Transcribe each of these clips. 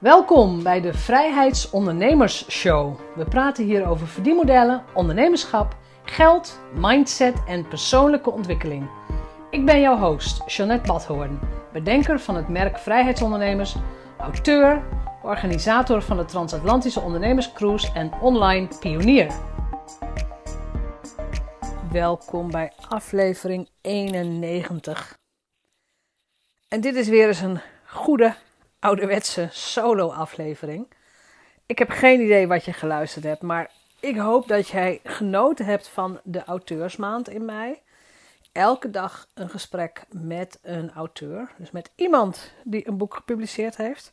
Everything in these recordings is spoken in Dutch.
Welkom bij de Vrijheidsondernemers Show. We praten hier over verdienmodellen, ondernemerschap, geld, mindset en persoonlijke ontwikkeling. Ik ben jouw host, Jeanette Badhoorn, bedenker van het merk Vrijheidsondernemers, auteur, organisator van de Transatlantische Ondernemerscruise en online pionier. Welkom bij aflevering 91. En dit is weer eens een goede ouderwetse solo-aflevering. Ik heb geen idee wat je geluisterd hebt, maar ik hoop dat jij genoten hebt van de auteursmaand in mei. Elke dag een gesprek met een auteur, dus met iemand die een boek gepubliceerd heeft.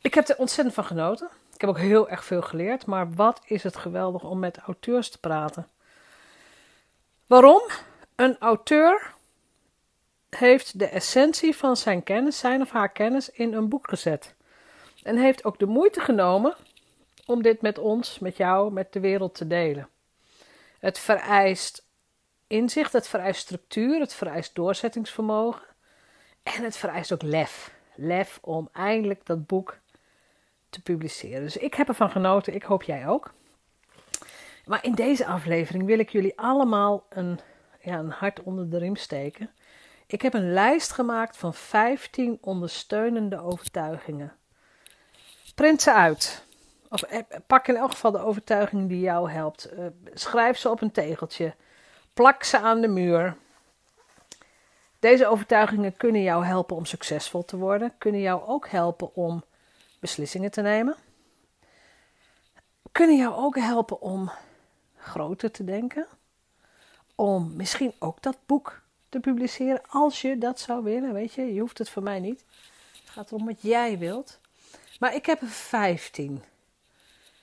Ik heb er ontzettend van genoten. Ik heb ook heel erg veel geleerd, maar wat is het geweldig om met auteurs te praten. Waarom? Een auteur heeft de essentie van zijn kennis, zijn of haar kennis, in een boek gezet. En heeft ook de moeite genomen om dit met ons, met jou, met de wereld te delen. Het vereist inzicht, het vereist structuur, het vereist doorzettingsvermogen. En het vereist ook lef. Lef om eindelijk dat boek te publiceren. Dus ik heb ervan genoten, ik hoop jij ook. Maar in deze aflevering wil ik jullie allemaal een, ja, een hart onder de riem steken. Ik heb een lijst gemaakt van 15 ondersteunende overtuigingen. Print ze uit. Of eh, pak in elk geval de overtuiging die jou helpt. Eh, schrijf ze op een tegeltje. Plak ze aan de muur. Deze overtuigingen kunnen jou helpen om succesvol te worden. Kunnen jou ook helpen om beslissingen te nemen. Kunnen jou ook helpen om groter te denken. Om misschien ook dat boek te publiceren als je dat zou willen. Weet je, je hoeft het voor mij niet. Het gaat erom wat jij wilt. Maar ik heb er 15.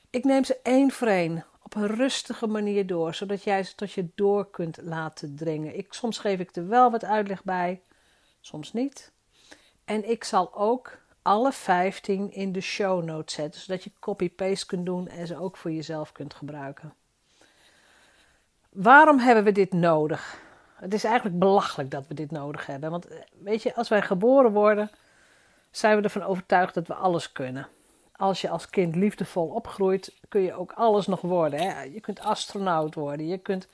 Ik neem ze één voor één op een rustige manier door, zodat jij ze tot je door kunt laten dringen. Ik, soms geef ik er wel wat uitleg bij, soms niet. En ik zal ook alle 15 in de show notes zetten, zodat je copy-paste kunt doen en ze ook voor jezelf kunt gebruiken. Waarom hebben we dit nodig? Het is eigenlijk belachelijk dat we dit nodig hebben. Want eh, weet je, als wij geboren worden, zijn we ervan overtuigd dat we alles kunnen. Als je als kind liefdevol opgroeit, kun je ook alles nog worden. Hè? Je kunt astronaut worden, je kunt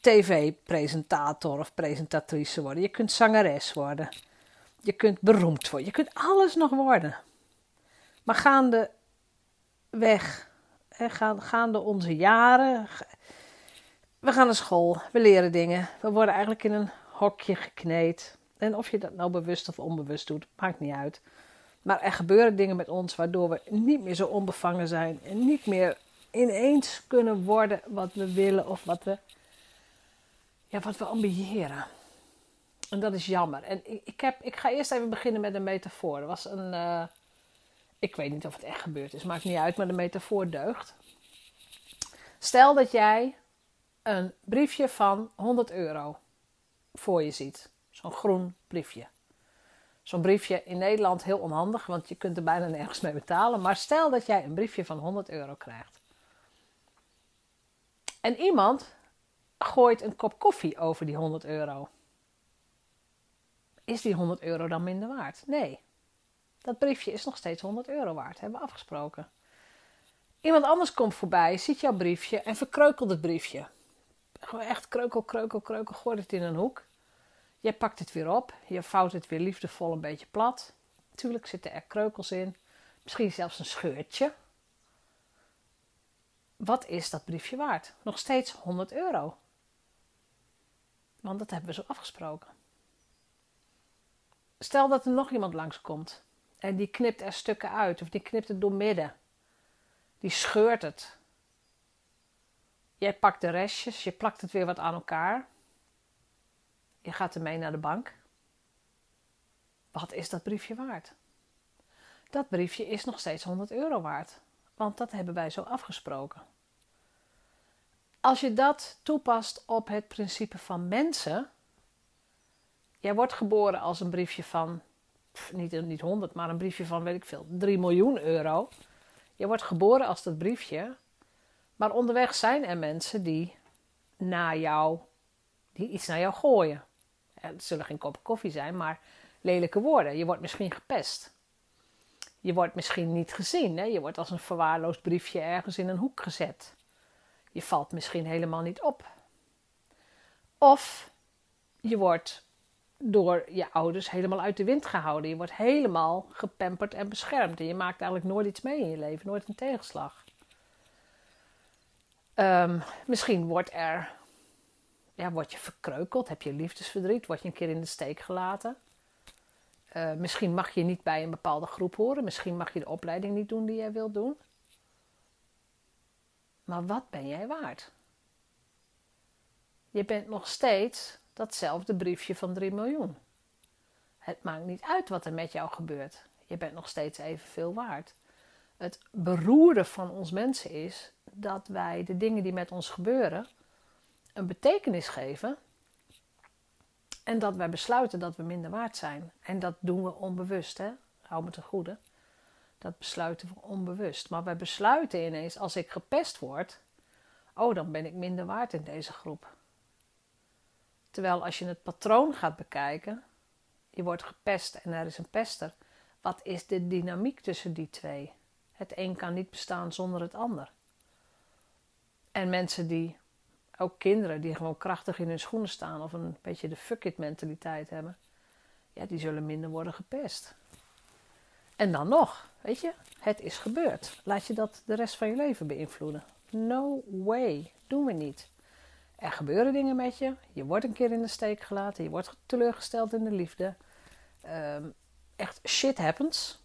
tv-presentator of presentatrice worden, je kunt zangeres worden, je kunt beroemd worden, je kunt alles nog worden. Maar gaande weg, hè, gaande onze jaren, we gaan naar school, we leren dingen. We worden eigenlijk in een hokje gekneed. En of je dat nou bewust of onbewust doet, maakt niet uit. Maar er gebeuren dingen met ons waardoor we niet meer zo onbevangen zijn. En niet meer ineens kunnen worden wat we willen of wat we, ja, wat we ambiëren. En dat is jammer. En ik, heb, ik ga eerst even beginnen met een metafoor. Er was een. Uh, ik weet niet of het echt gebeurd is, maakt niet uit, maar de metafoor deugt. Stel dat jij een briefje van 100 euro voor je ziet. Zo'n groen briefje. Zo'n briefje in Nederland heel onhandig, want je kunt er bijna nergens mee betalen. Maar stel dat jij een briefje van 100 euro krijgt. En iemand gooit een kop koffie over die 100 euro. Is die 100 euro dan minder waard? Nee. Dat briefje is nog steeds 100 euro waard, hebben we afgesproken. Iemand anders komt voorbij, ziet jouw briefje en verkreukelt het briefje. Gewoon echt kreukel, kreukel, kreukel. Gooi het in een hoek. Je pakt het weer op. Je vouwt het weer liefdevol een beetje plat. Natuurlijk zitten er kreukels in. Misschien zelfs een scheurtje. Wat is dat briefje waard? Nog steeds 100 euro. Want dat hebben we zo afgesproken. Stel dat er nog iemand langskomt en die knipt er stukken uit of die knipt het door midden. Die scheurt het. Jij pakt de restjes, je plakt het weer wat aan elkaar. Je gaat ermee naar de bank. Wat is dat briefje waard? Dat briefje is nog steeds 100 euro waard, want dat hebben wij zo afgesproken. Als je dat toepast op het principe van mensen. Jij wordt geboren als een briefje van, niet, niet 100, maar een briefje van, weet ik veel, 3 miljoen euro. Je wordt geboren als dat briefje. Maar onderweg zijn er mensen die naar jou, die iets naar jou gooien. Het zullen geen kop koffie zijn, maar lelijke woorden. Je wordt misschien gepest. Je wordt misschien niet gezien. Hè? Je wordt als een verwaarloosd briefje ergens in een hoek gezet. Je valt misschien helemaal niet op. Of je wordt door je ouders helemaal uit de wind gehouden. Je wordt helemaal gepamperd en beschermd. En je maakt eigenlijk nooit iets mee in je leven, nooit een tegenslag. Um, misschien wordt er, ja, word je verkreukeld, heb je liefdesverdriet, word je een keer in de steek gelaten. Uh, misschien mag je niet bij een bepaalde groep horen, misschien mag je de opleiding niet doen die jij wilt doen. Maar wat ben jij waard? Je bent nog steeds datzelfde briefje van 3 miljoen. Het maakt niet uit wat er met jou gebeurt. Je bent nog steeds evenveel waard. Het beroerde van ons mensen is dat wij de dingen die met ons gebeuren een betekenis geven en dat wij besluiten dat we minder waard zijn. En dat doen we onbewust, hè? Hou me te goede. Dat besluiten we onbewust. Maar wij besluiten ineens, als ik gepest word, oh, dan ben ik minder waard in deze groep. Terwijl als je het patroon gaat bekijken, je wordt gepest en er is een pester. Wat is de dynamiek tussen die twee? Het een kan niet bestaan zonder het ander. En mensen die, ook kinderen die gewoon krachtig in hun schoenen staan of een beetje de fuck it mentaliteit hebben, ja, die zullen minder worden gepest. En dan nog, weet je, het is gebeurd. Laat je dat de rest van je leven beïnvloeden. No way, doen we niet. Er gebeuren dingen met je. Je wordt een keer in de steek gelaten. Je wordt teleurgesteld in de liefde. Um, echt shit happens.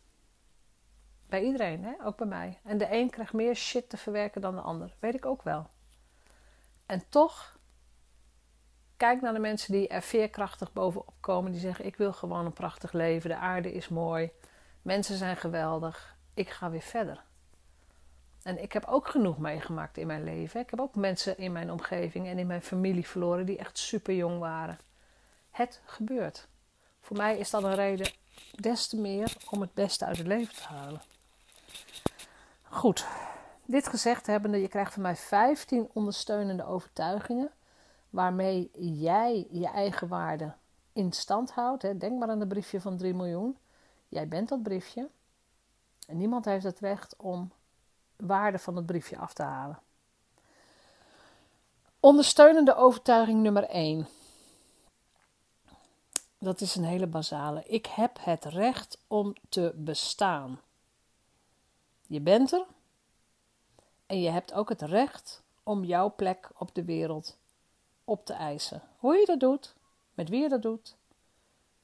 Bij iedereen, hè? ook bij mij. En de een krijgt meer shit te verwerken dan de ander. Weet ik ook wel. En toch, kijk naar de mensen die er veerkrachtig bovenop komen. Die zeggen: Ik wil gewoon een prachtig leven. De aarde is mooi. Mensen zijn geweldig. Ik ga weer verder. En ik heb ook genoeg meegemaakt in mijn leven. Ik heb ook mensen in mijn omgeving en in mijn familie verloren die echt super jong waren. Het gebeurt. Voor mij is dat een reden des te meer om het beste uit het leven te halen. Goed, dit gezegd hebbende, je krijgt van mij 15 ondersteunende overtuigingen waarmee jij je eigen waarde in stand houdt. Denk maar aan de briefje van 3 miljoen. Jij bent dat briefje. En niemand heeft het recht om waarde van het briefje af te halen. Ondersteunende overtuiging nummer 1. Dat is een hele basale. Ik heb het recht om te bestaan. Je bent er en je hebt ook het recht om jouw plek op de wereld op te eisen. Hoe je dat doet, met wie je dat doet,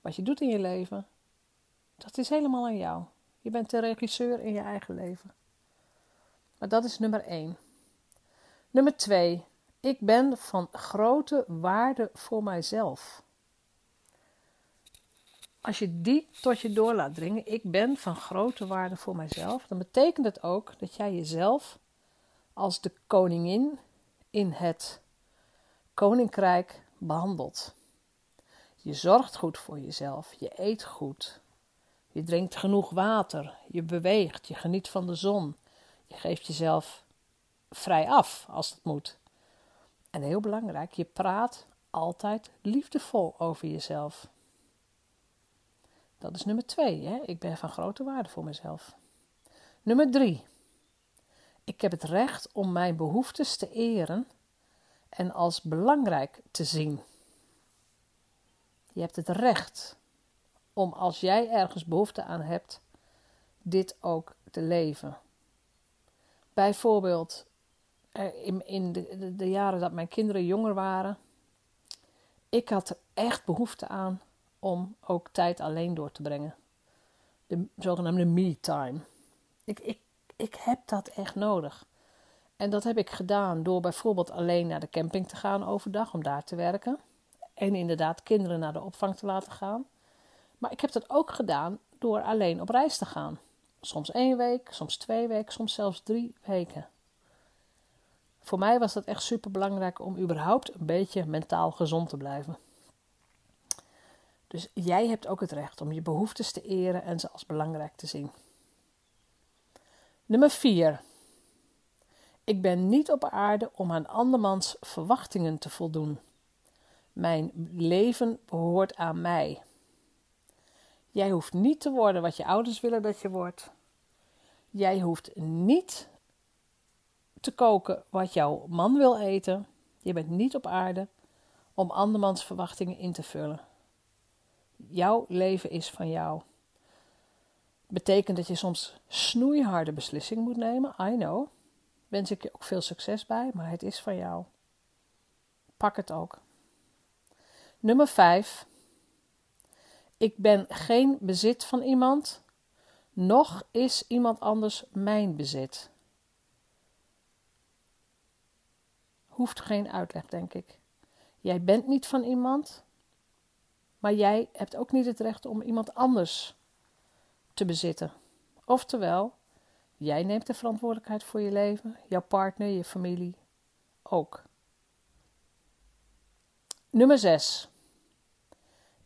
wat je doet in je leven, dat is helemaal aan jou. Je bent de regisseur in je eigen leven. Maar dat is nummer 1. Nummer 2. Ik ben van grote waarde voor mijzelf. Als je die tot je door laat dringen, ik ben van grote waarde voor mijzelf, dan betekent het ook dat jij jezelf als de koningin in het koninkrijk behandelt. Je zorgt goed voor jezelf, je eet goed, je drinkt genoeg water, je beweegt, je geniet van de zon, je geeft jezelf vrij af als het moet. En heel belangrijk, je praat altijd liefdevol over jezelf. Dat is nummer twee. Hè? Ik ben van grote waarde voor mezelf. Nummer drie. Ik heb het recht om mijn behoeftes te eren en als belangrijk te zien. Je hebt het recht om als jij ergens behoefte aan hebt, dit ook te leven. Bijvoorbeeld in, in de, de, jaren dat mijn kinderen jonger waren, ik had er echt behoefte aan om ook tijd alleen door te brengen. De zogenaamde me-time. Ik, ik, ik heb dat echt nodig. En dat heb ik gedaan door bijvoorbeeld alleen naar de camping te gaan overdag om daar te werken. En inderdaad kinderen naar de opvang te laten gaan. Maar ik heb dat ook gedaan door alleen op reis te gaan. Soms één week, soms twee weken, soms zelfs drie weken. Voor mij was dat echt super belangrijk om überhaupt een beetje mentaal gezond te blijven. Dus jij hebt ook het recht om je behoeftes te eren en ze als belangrijk te zien. Nummer 4. Ik ben niet op aarde om aan andermans verwachtingen te voldoen. Mijn leven behoort aan mij. Jij hoeft niet te worden wat je ouders willen dat je wordt. Jij hoeft niet te koken wat jouw man wil eten. Je bent niet op aarde om andermans verwachtingen in te vullen. Jouw leven is van jou. Betekent dat je soms snoeiharde beslissingen moet nemen. I know. Wens ik je ook veel succes bij, maar het is van jou. Pak het ook. Nummer 5. Ik ben geen bezit van iemand, nog is iemand anders mijn bezit. Hoeft geen uitleg, denk ik. Jij bent niet van iemand, maar jij hebt ook niet het recht om iemand anders te bezitten. Oftewel, jij neemt de verantwoordelijkheid voor je leven, jouw partner, je familie ook. Nummer 6.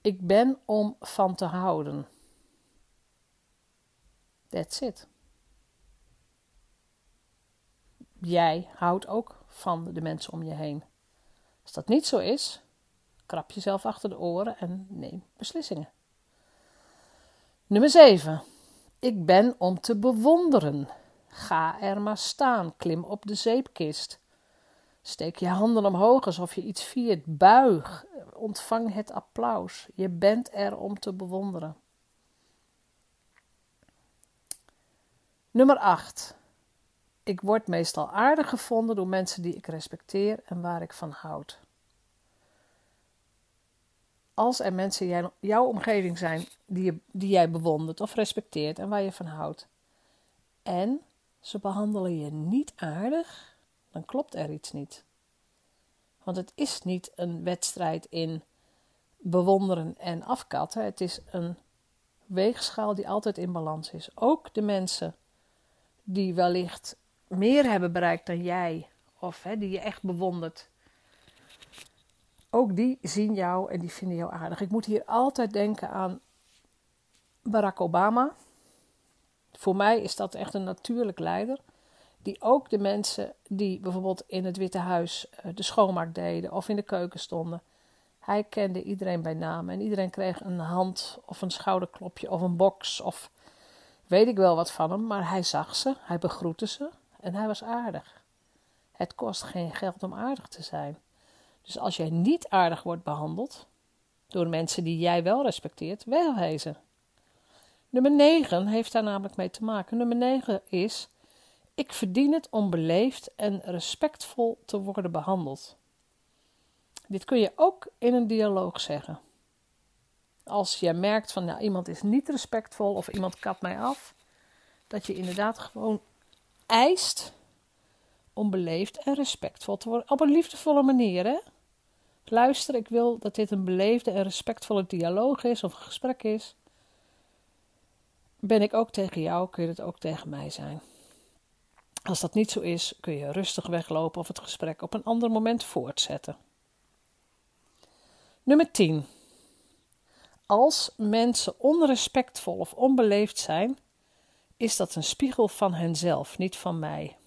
Ik ben om van te houden. That's it. Jij houdt ook van de mensen om je heen. Als dat niet zo is, krap jezelf achter de oren en neem beslissingen. Nummer 7. Ik ben om te bewonderen. Ga er maar staan, klim op de zeepkist. Steek je handen omhoog alsof je iets viert. Buig, ontvang het applaus. Je bent er om te bewonderen. Nummer 8. Ik word meestal aardig gevonden door mensen die ik respecteer en waar ik van houd. Als er mensen in jouw omgeving zijn die, je, die jij bewondert of respecteert en waar je van houdt, en ze behandelen je niet aardig, dan klopt er iets niet. Want het is niet een wedstrijd in bewonderen en afkatten. Het is een weegschaal die altijd in balans is. Ook de mensen die wellicht meer hebben bereikt dan jij, of hè, die je echt bewondert, ook die zien jou en die vinden jou aardig. Ik moet hier altijd denken aan Barack Obama. Voor mij is dat echt een natuurlijk leider. Die ook de mensen die bijvoorbeeld in het Witte Huis eh, de schoonmaak deden of in de keuken stonden. Hij kende iedereen bij naam en iedereen kreeg een hand of een schouderklopje of een box of weet ik wel wat van hem. Maar hij zag ze, hij begroette ze en hij was aardig. Het kost geen geld om aardig te zijn. Dus als jij niet aardig wordt behandeld door mensen die jij wel respecteert, wegwezen. Nummer 9 heeft daar namelijk mee te maken. Nummer 9 is: ik verdien het om beleefd en respectvol te worden behandeld. Dit kun je ook in een dialoog zeggen. Als je merkt van nou, iemand is niet respectvol of iemand kapt mij af, dat je inderdaad gewoon eist om beleefd en respectvol te worden. Op een liefdevolle manier, hè? Luister, ik wil dat dit een beleefde en respectvolle dialoog is of een gesprek is. Ben ik ook tegen jou, kun je het ook tegen mij zijn. Als dat niet zo is, kun je rustig weglopen of het gesprek op een ander moment voortzetten. Nummer 10. Als mensen onrespectvol of onbeleefd zijn, is dat een spiegel van henzelf, niet van mij.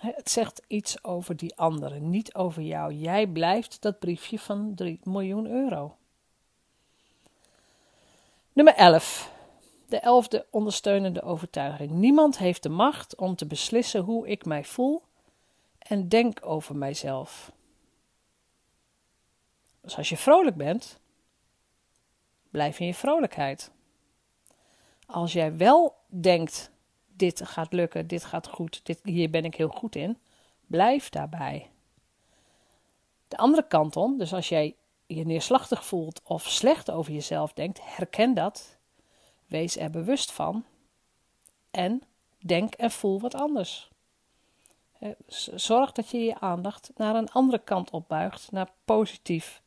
Het zegt iets over die anderen, niet over jou. Jij blijft dat briefje van 3 miljoen euro. Nummer 11. De elfde ondersteunende overtuiging. Niemand heeft de macht om te beslissen hoe ik mij voel en denk over mijzelf. Dus als je vrolijk bent, blijf in je vrolijkheid. Als jij wel denkt dit gaat lukken, dit gaat goed, dit, hier ben ik heel goed in, blijf daarbij. De andere kant om, dus als jij je neerslachtig voelt of slecht over jezelf denkt, herken dat, wees er bewust van en denk en voel wat anders. Zorg dat je je aandacht naar een andere kant opbuigt, naar positief,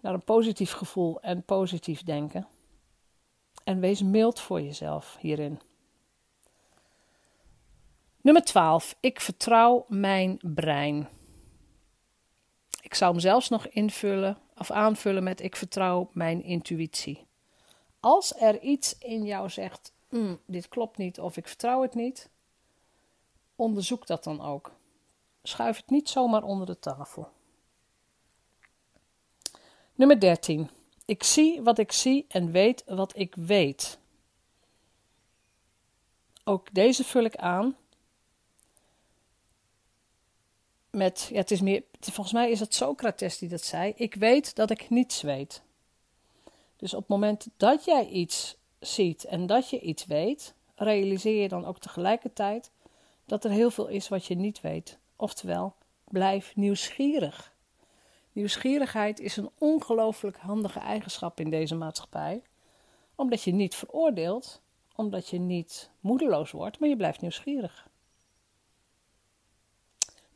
naar een positief gevoel en positief denken. En wees mild voor jezelf hierin. Nummer 12. Ik vertrouw mijn brein. Ik zou hem zelfs nog invullen of aanvullen met ik vertrouw mijn intuïtie. Als er iets in jou zegt, mm, dit klopt niet of ik vertrouw het niet, onderzoek dat dan ook. Schuif het niet zomaar onder de tafel. Nummer 13. Ik zie wat ik zie en weet wat ik weet. ook deze vul ik aan met, ja, het is meer, volgens mij is het Socrates die dat zei. Ik weet dat ik niets weet. Dus op het moment dat jij iets ziet en dat je iets weet, realiseer je dan ook tegelijkertijd dat er heel veel is wat je niet weet. Oftewel, blijf nieuwsgierig. Nieuwsgierigheid is een ongelooflijk handige eigenschap in deze maatschappij, omdat je niet veroordeelt, omdat je niet moedeloos wordt, maar je blijft nieuwsgierig.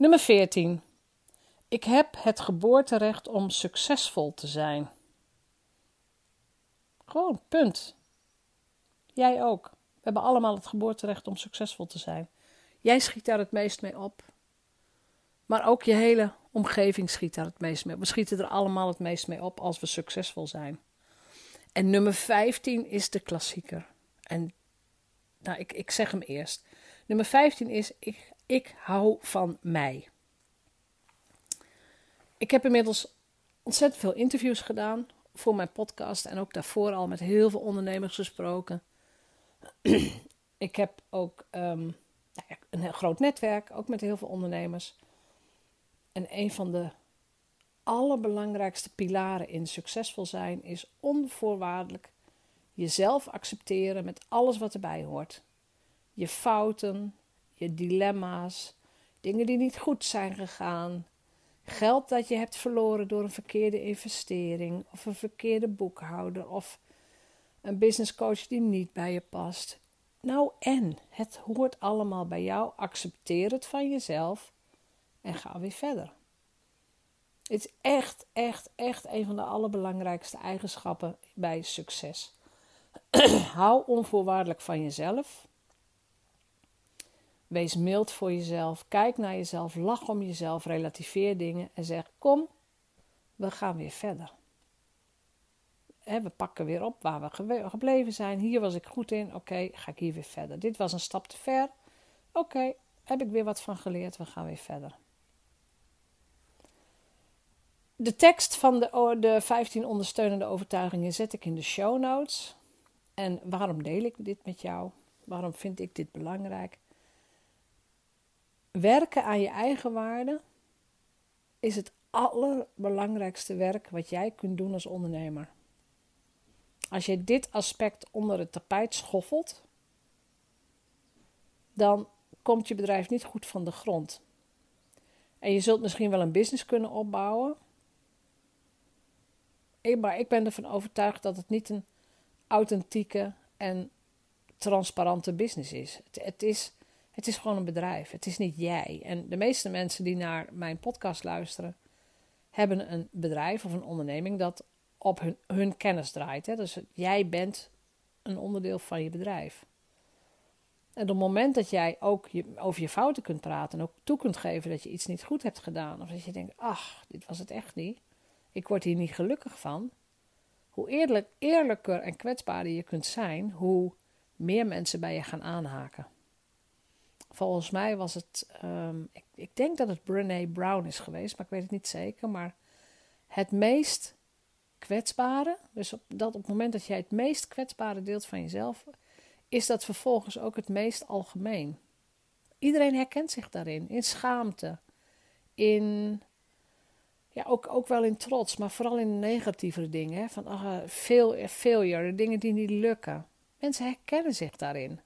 Nummer 14. Ik heb het geboorterecht om succesvol te zijn. Gewoon, punt. Jij ook. We hebben allemaal het geboorterecht om succesvol te zijn. Jij schiet daar het meest mee op. Maar ook je hele omgeving schiet daar het meest mee op. We schieten er allemaal het meest mee op als we succesvol zijn. En nummer 15 is de klassieker. En nou, ik, ik zeg hem eerst. Nummer 15 is: ik, ik hou van mij. Ik heb inmiddels ontzettend veel interviews gedaan voor mijn podcast en ook daarvoor al met heel veel ondernemers gesproken. ik heb ook um, nou een groot netwerk, ook met heel veel ondernemers. En een van de allerbelangrijkste pilaren in succesvol zijn is onvoorwaardelijk jezelf accepteren met alles wat erbij hoort. Je fouten, je dilemma's, dingen die niet goed zijn gegaan, geld dat je hebt verloren door een verkeerde investering of een verkeerde boekhouder of een business coach die niet bij je past. Nou en, het hoort allemaal bij jou. Accepteer het van jezelf en ga weer verder. Het is echt, echt, echt een van de allerbelangrijkste eigenschappen bij succes. Hou onvoorwaardelijk van jezelf. Wees mild voor jezelf. Kijk naar jezelf. Lach om jezelf. Relativeer dingen. En zeg: Kom, we gaan weer verder. we pakken weer op waar we gebleven zijn. Hier was ik goed in. Oké, ga ik hier weer verder. Dit was een stap te ver. Oké, heb ik weer wat van geleerd. We gaan weer verder. De tekst van de, de 15 ondersteunende overtuigingen zet ik in de show notes. En waarom deel ik dit met jou? Waarom vind ik dit belangrijk? Werken aan je eigen waarde is het allerbelangrijkste werk wat jij kunt doen als ondernemer. Als je dit aspect onder het tapijt schoffelt, dan komt je bedrijf niet goed van de grond. En je zult misschien wel een business kunnen opbouwen. Maar ik ben ervan overtuigd dat het niet een authentieke en transparante business is. Het, het is het is gewoon een bedrijf. Het is niet jij. En de meeste mensen die naar mijn podcast luisteren, hebben een bedrijf of een onderneming dat op hun, hun kennis draait. Hè? Dus jij bent een onderdeel van je bedrijf. En op het moment dat jij ook over je fouten kunt praten en ook toe kunt geven dat je iets niet goed hebt gedaan, of dat je denkt, ach, dit was het echt niet, ik word hier niet gelukkig van. Hoe eerlijk, eerlijker en kwetsbaarder je kunt zijn, hoe meer mensen bij je gaan aanhaken volgens mij was het, um, ik, ik, denk dat het Brené Brown is geweest, maar ik weet het niet zeker. Maar het meest kwetsbare, dus op, dat op het moment dat jij het meest kwetsbare deelt van jezelf, is dat vervolgens ook het meest algemeen. Iedereen herkent zich daarin, in schaamte, in, ja, ook, ook wel in trots, maar vooral in negatievere dingen. Hè? Van uh, fail, failure, dingen die niet lukken. Mensen herkennen zich daarin.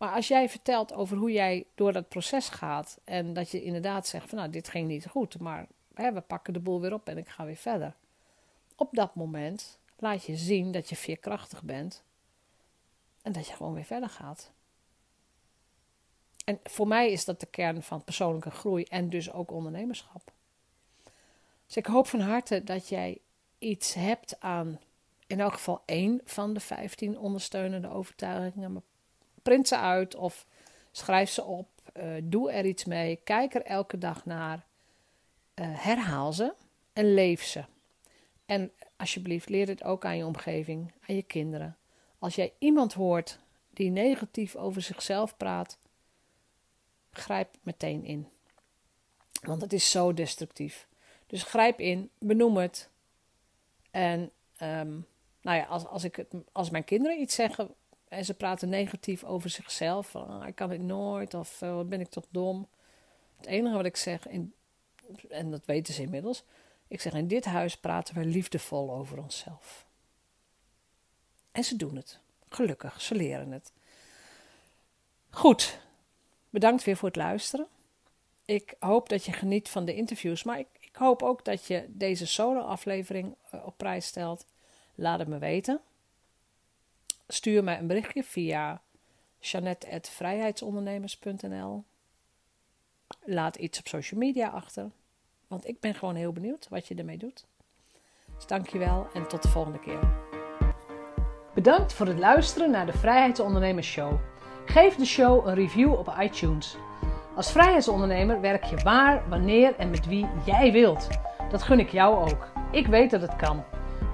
Maar als jij vertelt over hoe jij door dat proces gaat en dat je inderdaad zegt van nou dit ging niet goed, maar hè, we pakken de boel weer op en ik ga weer verder. Op dat moment laat je zien dat je veerkrachtig bent en dat je gewoon weer verder gaat. En voor mij is dat de kern van persoonlijke groei en dus ook ondernemerschap. Dus ik hoop van harte dat jij iets hebt aan in elk geval één van de 15 ondersteunende overtuigingen, print ze uit of schrijf ze op. Uh, doe er iets mee. Kijk er elke dag naar. Uh, herhaal ze en leef ze. En alsjeblieft, leer dit ook aan je omgeving, aan je kinderen. Als jij iemand hoort die negatief over zichzelf praat, grijp meteen in. Want het is zo destructief. Dus grijp in, benoem het. En um, nou ja, als, als, ik het, als mijn kinderen iets zeggen en ze praten negatief over zichzelf. Ah, ik kan het nooit of uh, wat ben ik toch dom. Het enige wat ik zeg, in, en dat weten ze inmiddels. Ik zeg, in dit huis praten we liefdevol over onszelf. En ze doen het. Gelukkig, ze leren het. Goed, bedankt weer voor het luisteren. Ik hoop dat je geniet van de interviews, maar ik, ik hoop ook dat je deze solo-aflevering eh, op prijs stelt. Laat het me weten. Stuur mij een berichtje via janet.vrijheidsondernemers.nl. Laat iets op social media achter, want ik ben gewoon heel benieuwd wat je ermee doet. Dus dankjewel en tot de volgende keer. Bedankt voor het luisteren naar de Vrijheidsondernemers Show. Geef de show een review op iTunes. Als vrijheidsondernemer werk je waar, wanneer en met wie jij wilt. Dat gun ik jou ook. Ik weet dat het kan.